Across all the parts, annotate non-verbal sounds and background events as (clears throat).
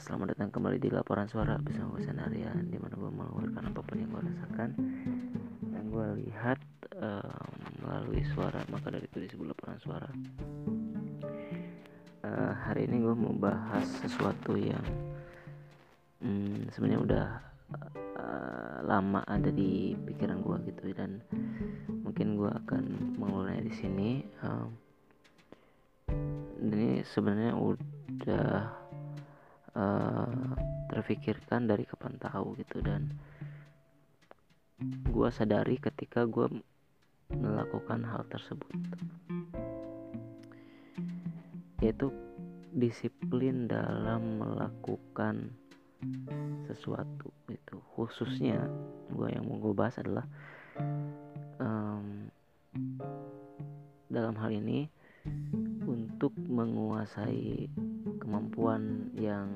selamat datang kembali di laporan suara bersama gue Sanarian Di mana gue mengeluarkan apa pun yang gue rasakan. Dan gue lihat uh, melalui suara Maka dari itu disebut laporan suara. Uh, Hari ini gue mau bahas sesuatu yang um, Sebenarnya udah uh, lama ada di pikiran gue gitu. Dan mungkin gue akan mengeluarkannya di sini. Uh, ini sebenarnya udah uh, terfikirkan dari kapan tahu gitu. Dan gue sadari ketika gue melakukan hal tersebut. Yaitu disiplin dalam melakukan sesuatu itu khususnya gue yang mau gue bahas adalah um, dalam hal ini untuk menguasai kemampuan yang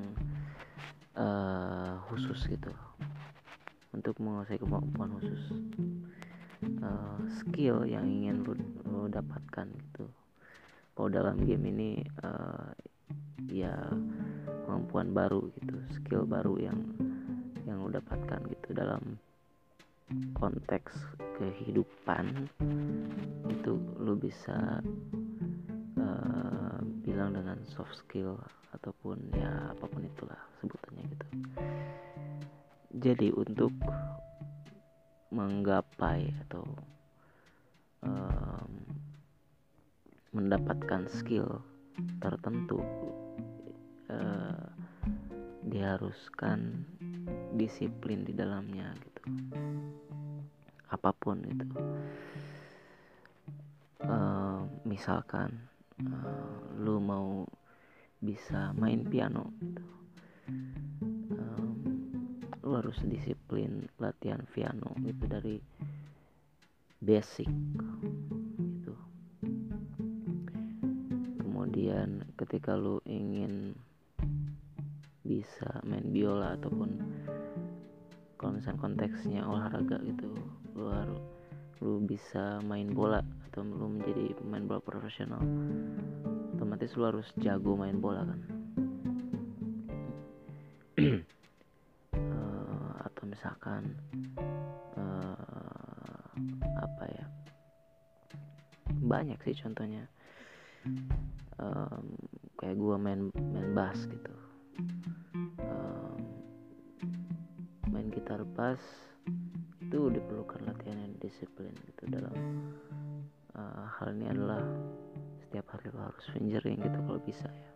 uh, khusus gitu. Untuk menguasai kemampuan khusus. Uh, skill yang ingin lu, lu dapatkan gitu. Kalau dalam game ini uh, ya kemampuan baru gitu. Skill baru yang yang lu dapatkan gitu dalam konteks kehidupan itu lu bisa uh, bilang dengan soft skill ataupun ya apa pun itulah sebutannya gitu. Jadi untuk menggapai atau um, mendapatkan skill tertentu uh, diharuskan disiplin di dalamnya gitu. Apa pun itu. Uh, misalkan lu mau bisa main piano gitu. um, lu harus disiplin latihan piano gitu dari basic gitu kemudian ketika lu ingin bisa main biola ataupun kalau misalnya konteksnya olahraga gitu lu harus lu bisa main bola atau lu menjadi pemain bola profesional otomatis lu harus jago main bola kan. Uh, atau misalkan uh, apa ya banyak sih contohnya. Um, kayak gua main main bass gitu. Um, main gitar bass itu diperlukan latihan yang disiplin gitu dalam uh, hal ini adalah setiap hari lo harus fingering gitu kalau bisa ya.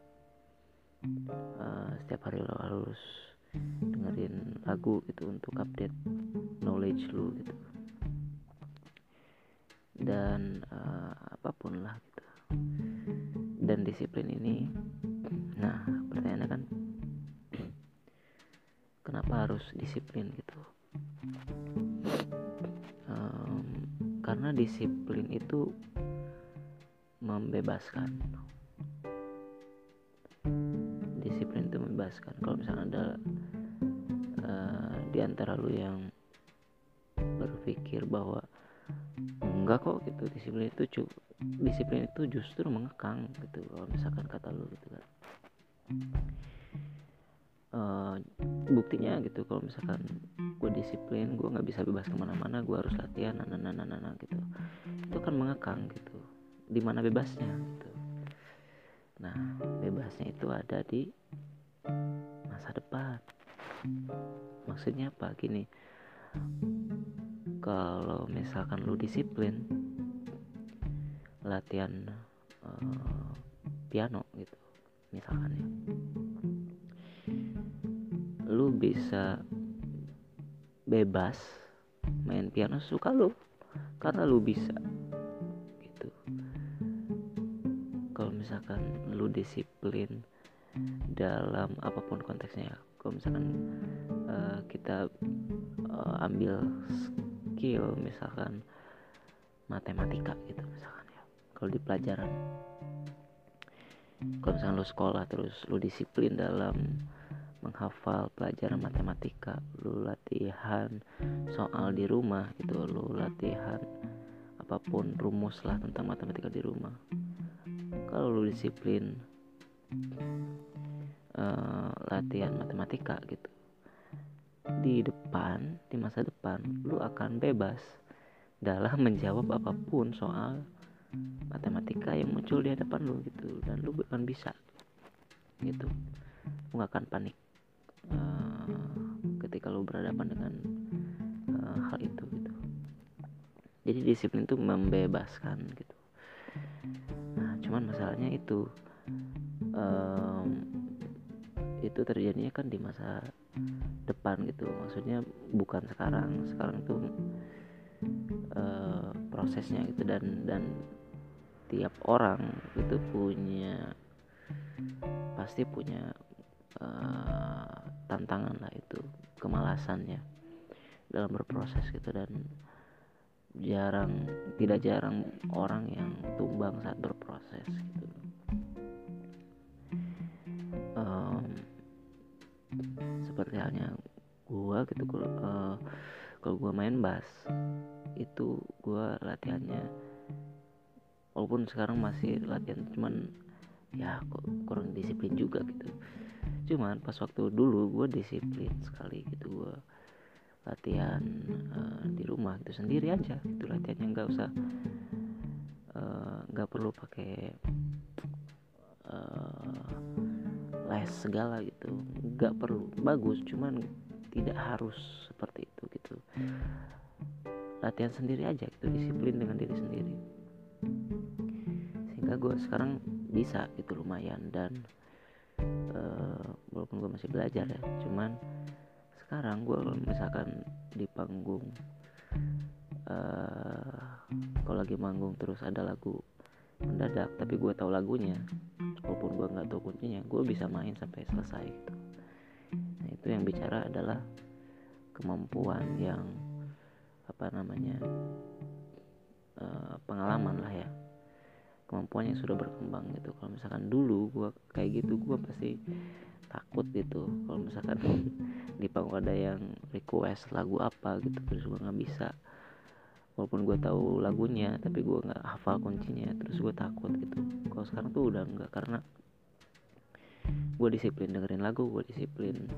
Uh, setiap hari lo harus dengerin lagu gitu untuk update knowledge lo gitu. Dan uh, apa pun lah gitu. Dan disiplin ini nah pertanyaannya kan (clears throat) kenapa harus disiplin gitu karena disiplin itu membebaskan. Disiplin itu membebaskan. Kalau misalnya ada uh, di antara lu yang berpikir bahwa enggak kok gitu disiplin itu cu disiplin itu justru mengekang gitu kalau misalkan kata lu gitu kan. Uh, buktinya gitu kalau misalkan gue disiplin gue nggak bisa bebas ke mana-mana gue harus latihan nana nana nana gitu. Itu kan mengekang gitu. Di mana bebasnya gitu. Nah bebasnya itu ada di masa depan. Maksudnya apa? Gini. Kalau misalkan lu disiplin latihan uh, piano gitu misalkan ya. Lu bisa bebas main piano suka lu karena lu bisa gitu. Kalau misalkan lu disiplin dalam apa pun konteksnya kalau misalkan uh, kita uh, ambil skill misalkan matematika gitu misalkan ya. Kalau di pelajaran kalau misalkan lu sekolah terus lu disiplin dalam menghafal pelajaran matematika lu latihan soal di rumah gitu lu latihan apa pun rumus lah tentang matematika di rumah. Kalau lu disiplin uh, latihan matematika gitu di depan di masa depan lu akan bebas dalam (laughs) menjawab apa pun soal matematika yang muncul di hadapan lu gitu dan lu akan bisa gitu. Lu gak akan panik. Uh, ketika lu berhadapan dengan uh, hal itu gitu. Jadi disiplin itu membebaskan gitu. Nah cuman masalahnya itu um, itu terjadinya kan di masa depan gitu. Maksudnya bukan sekarang. Sekarang tuh uh, prosesnya gitu dan dan tiap orang itu punya pasti punya uh, tantangan lah itu kemalasannya dalam berproses gitu. Dan jarang tidak jarang orang yang tumbang saat berproses gitu. Um, seperti halnya gua gitu kalau uh, kalau gua main bass itu gua latihannya walaupun sekarang masih latihan cuman ya kurang disiplin juga gitu cuman pas waktu dulu gue disiplin sekali gitu gue latihan uh, di rumah itu sendiri aja itu latihannya. Nggak usah eh, nggak uh, perlu pakai uh, les segala gitu. Nggak perlu bagus cuman tidak harus seperti itu gitu. Latihan sendiri aja gitu disiplin dengan diri sendiri. Sehingga gue sekarang bisa gitu lumayan dan uh, walaupun gue masih belajar ya cuman sekarang gue misalkan di panggung uh, kalau lagi manggung terus ada lagu mendadak tapi gue tahu lagunya walaupun gue nggak tahu kuncinya gue bisa main sampai selesai gitu. Nah itu yang bicara adalah kemampuan yang apa namanya uh, pengalaman lah ya kemampuan yang sudah berkembang gitu. Kalau misalkan dulu gue kayak gitu gue pasti takut gitu. Kalau misalkan (laughs) di panggung ada yang request lagu apa gitu terus gue nggak bisa. Walaupun gue tahu lagunya tapi gue nggak hafal kuncinya terus gue takut gitu. Kalau sekarang tuh udah nggak karena gue disiplin dengerin lagu gue disiplin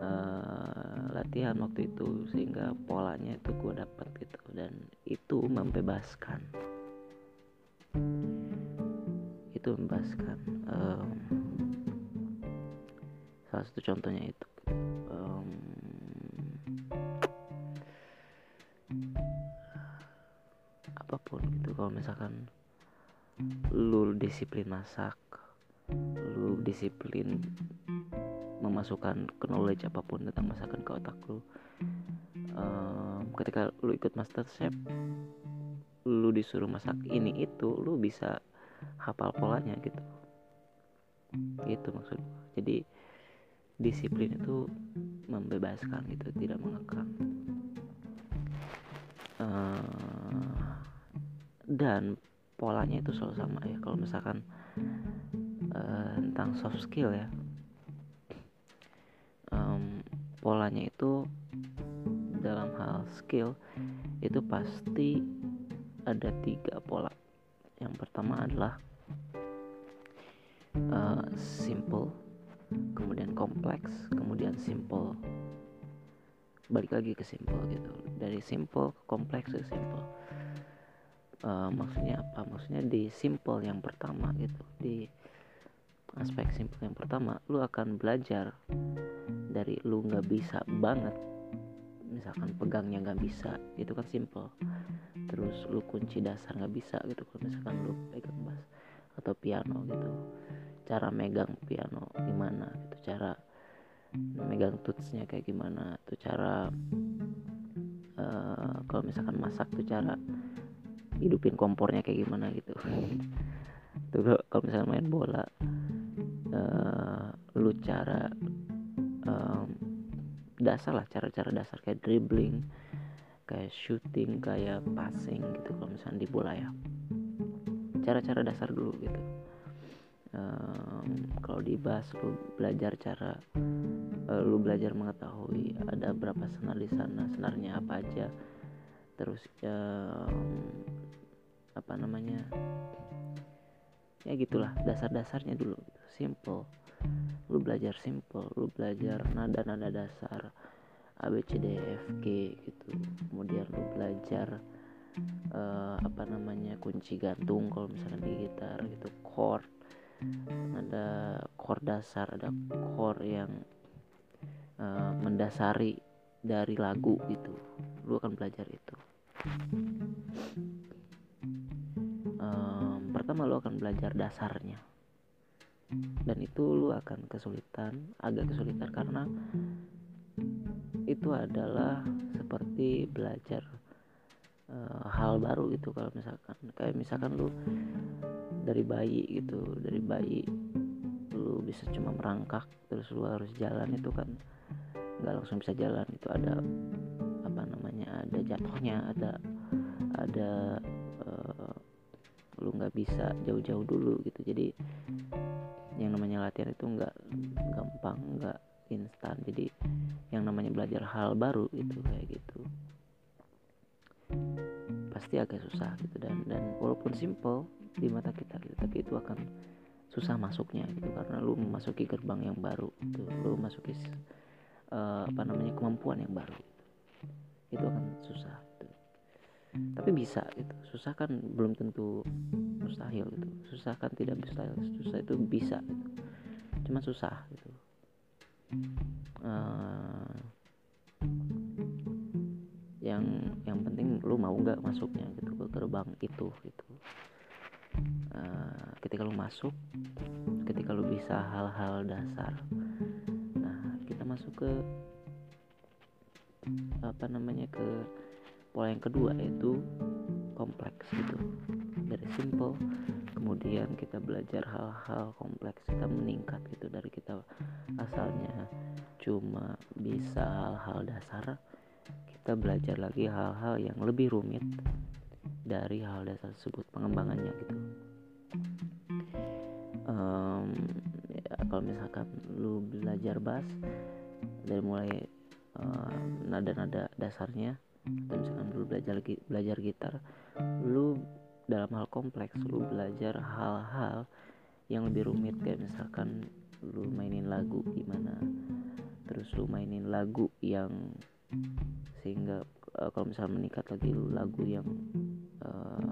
uh, latihan waktu itu sehingga polanya itu gue dapat gitu. Dan itu membebaskan itu membebaskan um, salah satu contohnya itu um, apa pun gitu. Kalau misalkan lu disiplin masak lu disiplin memasukkan knowledge apa pun tentang masakan ke otak lu um, ketika lu ikut master chef lu disuruh masak ini itu lu bisa hafal polanya gitu. Itu maksud jadi disiplin itu membebaskan gitu tidak mengekang. Uh, dan polanya itu selalu sama ya. Kalau misalkan uh, tentang soft skill ya. Um, polanya itu dalam hal skill itu pasti ada tiga pola. Yang pertama adalah uh, simple kemudian kompleks kemudian simple. Balik lagi ke simple gitu. Dari simple ke kompleks ke simple. Uh, maksudnya apa? Maksudnya di simple yang pertama gitu. Di aspek simple yang pertama lu akan belajar dari lu nggak bisa banget misalkan pegangnya nggak bisa itu kan simple. Terus lu kunci dasar nggak bisa gitu kalau misalkan lu pegang bass atau piano gitu. Cara megang piano gimana gitu. Cara megang tutsnya kayak gimana tuh cara uh, kalau misalkan masak tuh cara hidupin kompornya kayak gimana gitu. (laughs) Tuh kalau misalkan main bola uh, lu cara dasar lah cara-cara dasar kayak dribbling kayak shooting kayak passing gitu kalau misalnya di bola ya. Cara-cara dasar dulu gitu. Um, kalau di bass lu belajar cara uh, lu belajar mengetahui ada berapa senar di sana senarnya apa aja. Terus um, apa namanya? Ya gitulah dasar-dasarnya dulu. Gitu. simple lu belajar simple lu belajar nada-nada dasar A B C D F G gitu. Kemudian lu belajar uh, apa namanya kunci gantung kalau misalnya di gitar gitu. Chord. Ada chord dasar ada chord yang uh, mendasari dari lagu gitu. Lu akan belajar itu. Um, pertama lu akan belajar dasarnya dan itu lu akan kesulitan agak kesulitan karena itu adalah seperti belajar uh, hal baru gitu kalau misalkan. Kayak misalkan lu dari bayi gitu dari bayi lu bisa cuma merangkak terus lu harus jalan itu kan nggak langsung bisa jalan. Itu ada apa namanya ada jatuhnya ada ada uh, lu nggak bisa jauh-jauh dulu gitu. Jadi yang namanya latihan itu nggak gampang nggak instan. Jadi yang namanya belajar hal baru itu kayak gitu. Pasti agak susah gitu. Dan dan walaupun simple di mata kita gitu tapi itu akan susah masuknya gitu. Karena lu memasuki gerbang yang baru itu lu memasuki uh, apa namanya kemampuan yang baru itu akan susah. gitu. Tapi bisa gitu. Susah kan belum tentu mustahil gitu. Susah kan tidak mustahil. Susah itu bisa gitu. Cuma susah gitu. Uh, yang yang penting lu mau nggak masuknya gitu ke gerbang itu gitu. Uh, ketika lu masuk ketika lu bisa hal-hal dasar nah kita masuk ke apa namanya ke pola yang kedua yaitu kompleks gitu. Dari simple kemudian kita belajar hal-hal kompleks kita meningkat gitu dari kita asalnya cuma bisa hal-hal dasar kita belajar lagi hal-hal yang lebih rumit dari hal dasar tersebut pengembangannya gitu. Um, ya, kalau misalkan lu belajar bass dari mulai nada-nada uh, dasarnya atau misalkan dulu belajar belajar gitar lu dalam hal kompleks lu belajar hal-hal yang lebih rumit. Kayak misalkan lu mainin lagu gimana terus lu mainin lagu yang sehingga uh, kalau misalnya meningkat lagi lu lagu yang uh,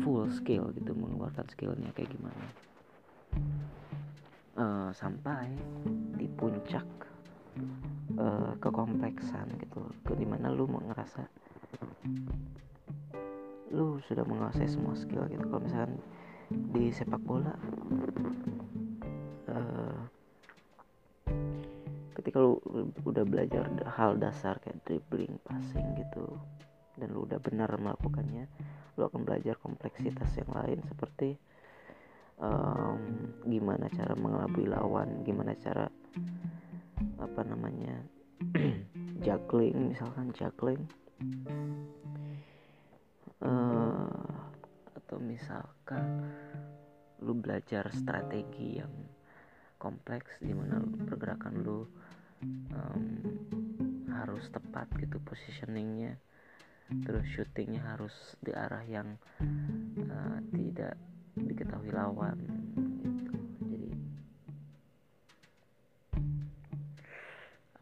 full skill gitu mengeluarkan skillnya kayak gimana. Uh, sampai di puncak uh, kekompleksan gitu. Ke di mana lu mau ngerasa lu sudah menguasai semua skill gitu. Kalau misalkan di sepak bola uh, ketika lu udah belajar hal dasar kayak dribbling passing gitu dan lu udah benar melakukannya lu akan belajar kompleksitas yang lain seperti um, gimana cara mengelabui lawan gimana cara apa namanya (clears throat) juggling misalkan juggling. Uh, atau misalkan lu belajar strategi yang kompleks di mana pergerakan lu um, harus tepat gitu positioningnya. Terus shootingnya harus di arah yang uh, tidak diketahui lawan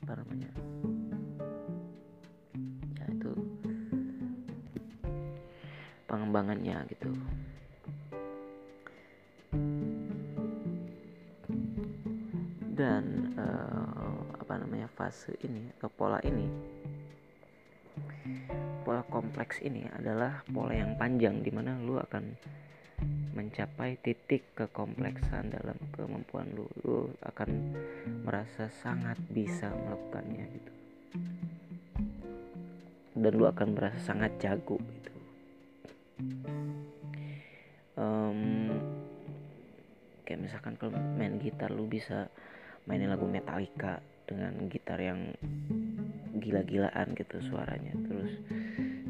apa namanya. Ya itu pengembangannya gitu. Dan uh, apa namanya fase ini atau pola ini pola kompleks ini adalah pola yang panjang di mana lu akan mencapai titik kekompleksan dalam kemampuan lu lu akan merasa sangat bisa melakukannya gitu. Dan lu akan merasa sangat jago gitu. Um, kayak misalkan kalau main gitar lu bisa mainin lagu Metallica dengan gitar yang gila-gilaan gitu suaranya terus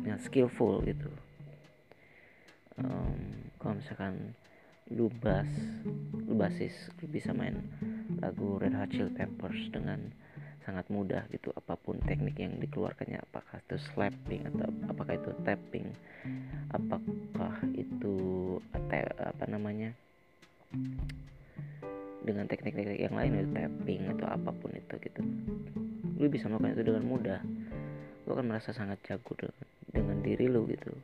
dengan skillful gitu misalkan lu bass lu basis lu bisa main lagu Red Hot Chili Peppers dengan sangat mudah gitu. Apa pun teknik yang dikeluarkannya apakah itu slapping atau apakah itu tapping apakah itu apa namanya dengan teknik-teknik yang lain itu tapping atau apa pun itu gitu. Lu bisa melakukan itu dengan mudah. Lu akan merasa sangat jago dengan, dengan diri lu gitu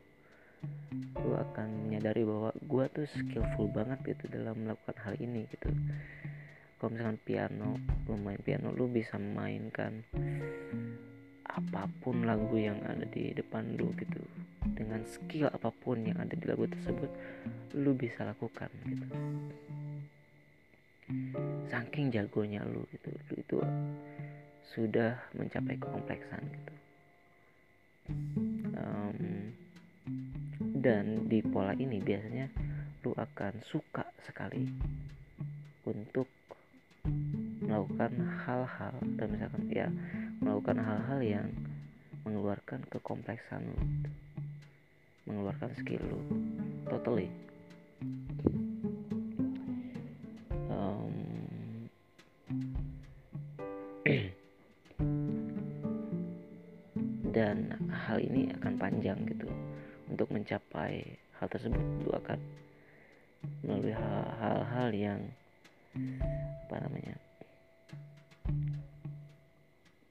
lu akan menyadari bahwa gua tuh skillful banget gitu dalam melakukan hal ini gitu. Kalau misalkan piano lu main piano lu bisa memainkan apa pun lagu yang ada di depan lu gitu. Dengan skill apa pun yang ada di lagu tersebut lu bisa lakukan gitu. Saking jagonya lu gitu lu itu sudah mencapai kekompleksan gitu dan di pola ini biasanya lu akan suka sekali untuk melakukan hal-hal dan misalkan ya melakukan hal-hal yang mengeluarkan kekompleksan lu mengeluarkan skill lu totally untuk mencapai hal tersebut lu akan melalui hal-hal yang apa namanya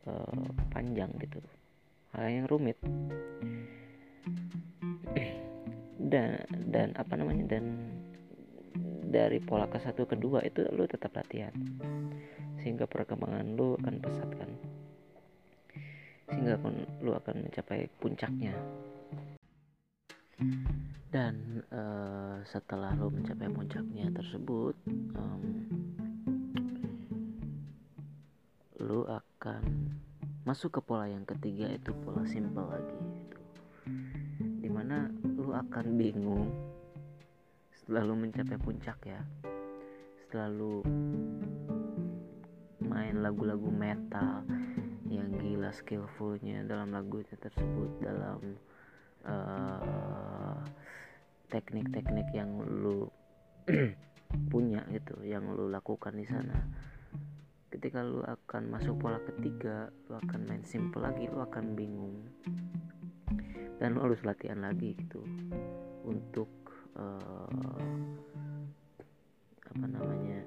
uh, panjang gitu. Hal yang rumit. Dan dan apa namanya dan dari pola ke satu kedua itu lu tetap latihan. Sehingga perkembangan lu akan pesat kan. Sehingga lu akan mencapai puncaknya dan uh, setelah lu mencapai puncaknya tersebut um, lu akan masuk ke pola yang ketiga itu pola simple lagi gitu. di mana lu akan bingung setelah lu mencapai puncak ya setelah lu main lagu-lagu metal yang gila skillfulnya dalam lagunya tersebut dalam uh, teknik-teknik yang lu (clears throat) punya gitu yang lu lakukan di sana. Ketika lu akan masuk pola ketiga lu akan main simple lagi lu akan bingung. Dan lu harus latihan lagi gitu untuk uh, apa namanya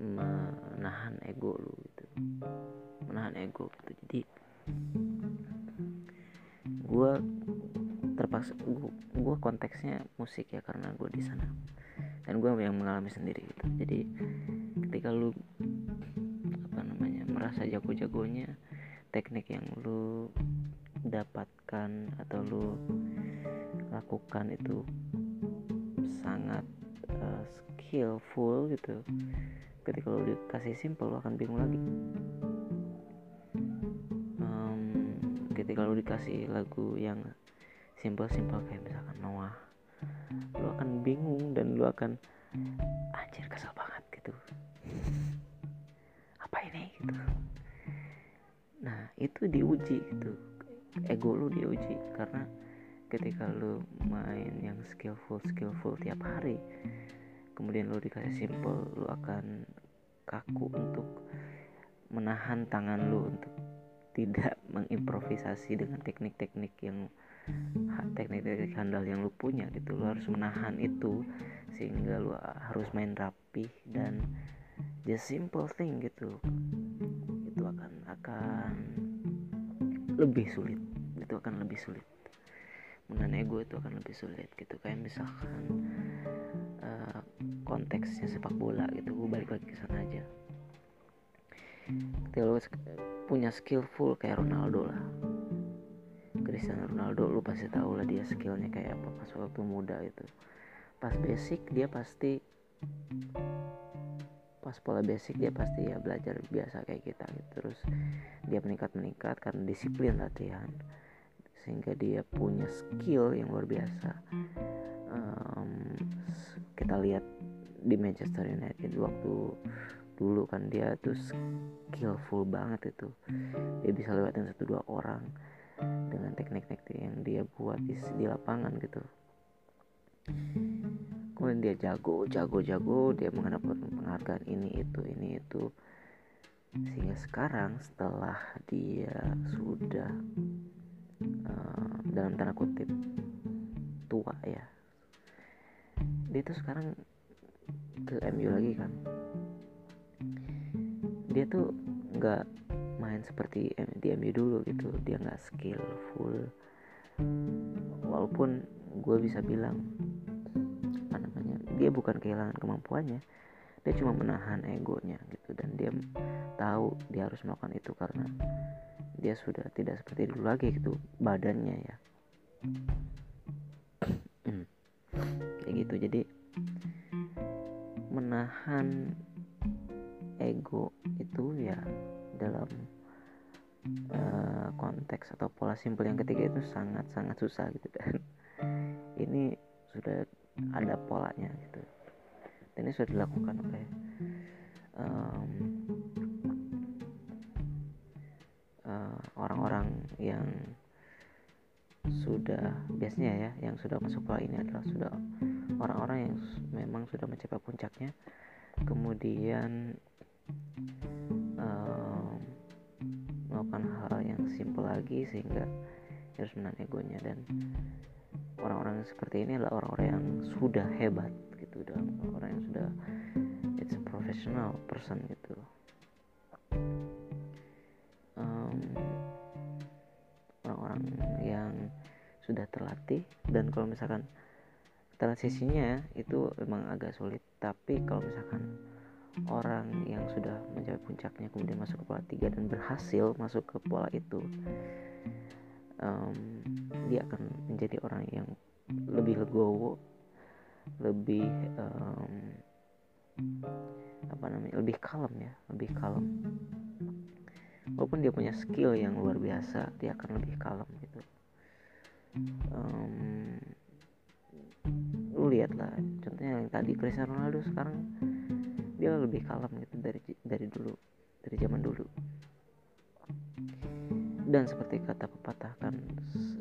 menahan ego lu gitu. Menahan ego gitu. Jadi terpaksa gue konteksnya musik ya karena gue di sana. Dan gue yang mengalami sendiri gitu. Jadi ketika lu apa namanya merasa jago-jagonya teknik yang lu dapatkan atau lu lakukan itu sangat uh, skillful gitu ketika lu dikasih simple lu akan bingung lagi. Ketika lu dikasih lagu yang simple-simple kayak misalkan Noah. Lu akan bingung dan lu akan anjir kesel banget gitu. (laughs) Apa ini gitu. Nah itu diuji gitu. Ego lu diuji karena ketika lu main yang skillful skillful tiap hari kemudian lu dikasih simple lu akan kaku untuk menahan tangan lu untuk tidak mengimprovisasi dengan teknik-teknik yang teknik-teknik handal yang lu punya gitu lu harus menahan itu sehingga lu harus main rapi dan just simple thing gitu. Itu akan akan lebih sulit. Itu akan lebih sulit. Menahan ego itu akan lebih sulit gitu. Kayak misalkan uh, konteksnya sepak bola gitu gue balik lagi ke sana aja. Ketika lu punya skillful kayak Ronaldo lah Cristiano Ronaldo lu pasti tahu lah dia skillnya kayak apa pas waktu muda itu. Pas basic dia pasti pas pola basic dia pasti ya belajar biasa kayak kita gitu. Terus dia meningkat meningkat karena disiplin latihan sehingga dia punya skill yang luar biasa. Um, kita lihat di Manchester United waktu dulu kan dia tuh skillful banget itu. Dia bisa lewatin satu dua orang dengan teknik-teknik yang dia buat di, di lapangan gitu. Kemudian dia jago jago jago dia mendapatkan penghargaan ini itu ini itu. Sehingga sekarang setelah dia sudah uh, dalam tanda kutip tua ya dia tuh sekarang ke MU lagi kan. Dia tuh nggak main seperti di MU dulu gitu. Dia nggak skillful. Walaupun gue bisa bilang apa namanya dia bukan kehilangan kemampuannya. Dia cuma menahan egonya gitu. Dan dia tahu dia harus melakukan itu karena dia sudah tidak seperti dulu lagi gitu badannya ya. Hmm. kayak gitu. Jadi menahan ego itu ya dalam uh, konteks atau pola simpel yang ketiga itu sangat sangat susah gitu dan (laughs) ini sudah ada polanya gitu. Dan ini sudah dilakukan oleh um, uh, orang-orang yang sudah biasanya ya yang sudah masuk pola ini adalah sudah orang-orang yang memang sudah mencapai puncaknya. Kemudian yang simple lagi sehingga harus menahan egonya. Dan orang-orang seperti ini adalah orang-orang yang sudah hebat gitu dan orang yang sudah it's a professional person gitu. Um, orang-orang yang sudah terlatih dan kalau misalkan transisinya itu memang agak sulit. Tapi kalau misalkan orang yang sudah mencapai puncaknya kemudian masuk ke pola tiga dan berhasil masuk ke pola itu um, dia akan menjadi orang yang lebih legowo lebih um, apa namanya lebih kalem ya lebih kalem. Walaupun dia punya skill yang luar biasa dia akan lebih kalem gitu. Um, lu lihat lah contohnya yang tadi Cristiano Ronaldo sekarang dia lebih kalem gitu dari dari dulu dari zaman dulu. Dan seperti kata pepatah kan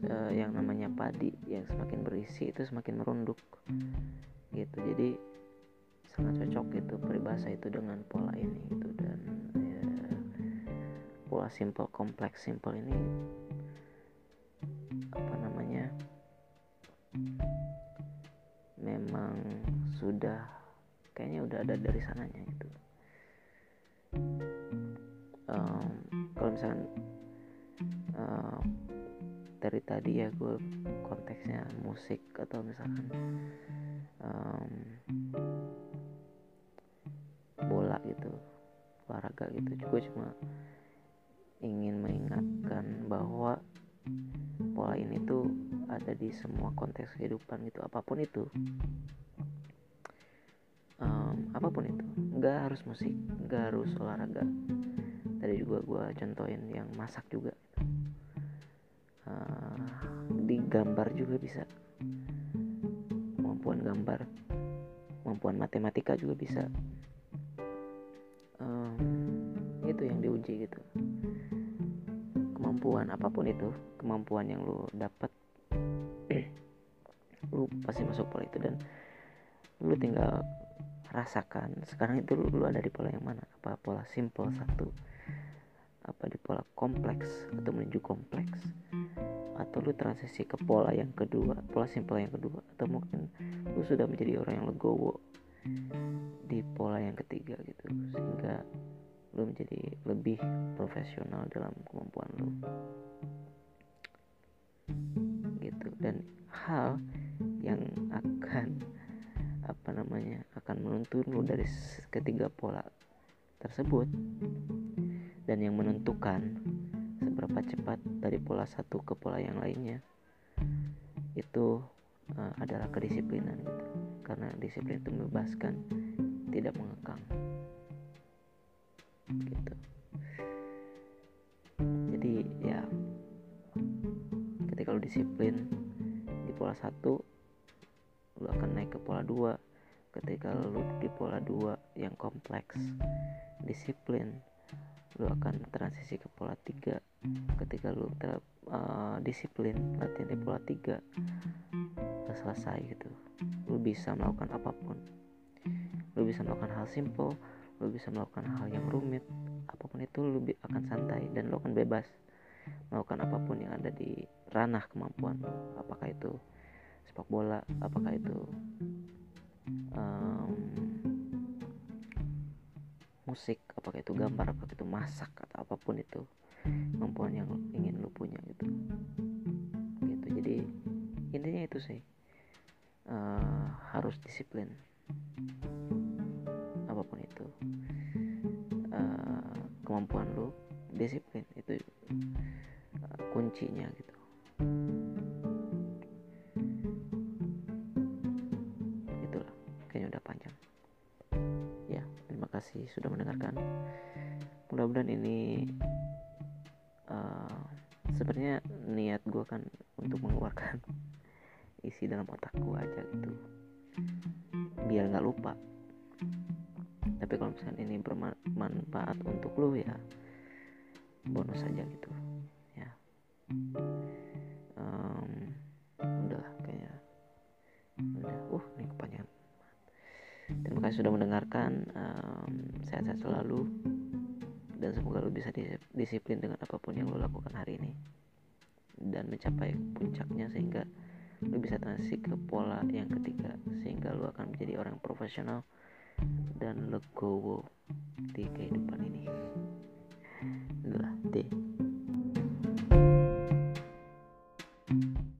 uh, yang namanya padi yang semakin berisi itu semakin merunduk gitu. Jadi sangat cocok gitu peribahasa itu dengan pola ini gitu. Dan ya, pola simple kompleks simple ini apa namanya memang sudah kayaknya udah ada dari sananya gitu. Um, kalau misalnya uh, dari tadi ya gue konteksnya musik atau misalkan um, bola gitu olahraga gitu. Gue cuma ingin mengingatkan bahwa pola ini tuh ada di semua konteks kehidupan gitu apa pun itu apa pun itu. Nggak harus musik nggak harus olahraga. Tadi juga gue contohin yang masak juga. Uh, di gambar juga bisa. Kemampuan gambar kemampuan matematika juga bisa. Um, itu yang diuji gitu. Kemampuan apa pun itu kemampuan yang lu dapat (clears throat) lu pasti masuk pola itu dan lu tinggal rasakan. Sekarang itu lu, lu ada di pola yang mana? Apa pola simple satu? Apa di pola kompleks atau menuju kompleks? Atau lu transisi ke pola yang kedua pola simple yang kedua? Atau mungkin lu sudah menjadi orang yang legowo di pola yang ketiga gitu sehingga lu menjadi lebih profesional dalam kemampuan lu. Gitu. Dan hal yang akan akan menuntun lu dari ketiga pola tersebut. Dan yang menentukan seberapa cepat dari pola satu ke pola yang lainnya itu uh, adalah kedisiplinan gitu. Karena disiplin itu membebaskan tidak mengekang. Gitu. Jadi ya ketika lu disiplin di pola satu lu akan naik ke pola dua ketika lu di pola dua yang kompleks disiplin lu akan transisi ke pola tiga. Ketika lu ter, uh, disiplin latihan di pola tiga selesai gitu. Lu bisa melakukan apa pun. Lu bisa melakukan hal simple lu bisa melakukan hal yang rumit. Apa pun itu lu akan santai dan lu akan bebas melakukan apa pun yang ada di ranah kemampuan apakah itu sepak bola apakah itu um, musik apakah itu gambar apakah itu masak atau apa pun itu kemampuan yang ingin lu punya gitu. Gitu jadi intinya itu sih. Uh, harus disiplin. Apa pun itu. Uh, kemampuan lu disiplin. Itu uh, kuncinya gitu kasih sudah mendengarkan. Mudah-mudahan ini uh, sebenarnya niat gue kan untuk mengeluarkan (laughs) isi dalam otak gue aja gitu. Biar nggak lupa. Tapi kalau misalnya ini bermanfaat untuk lo ya bonus aja gitu ya kasih sudah mendengarkan um, sehat-sehat selalu dan semoga lo bisa disiplin dengan apa pun yang lo lakukan hari ini dan mencapai puncaknya sehingga lo bisa transisi ke pola yang ketiga sehingga lo akan menjadi orang profesional dan legowo di kehidupan ini. Itulah, deh.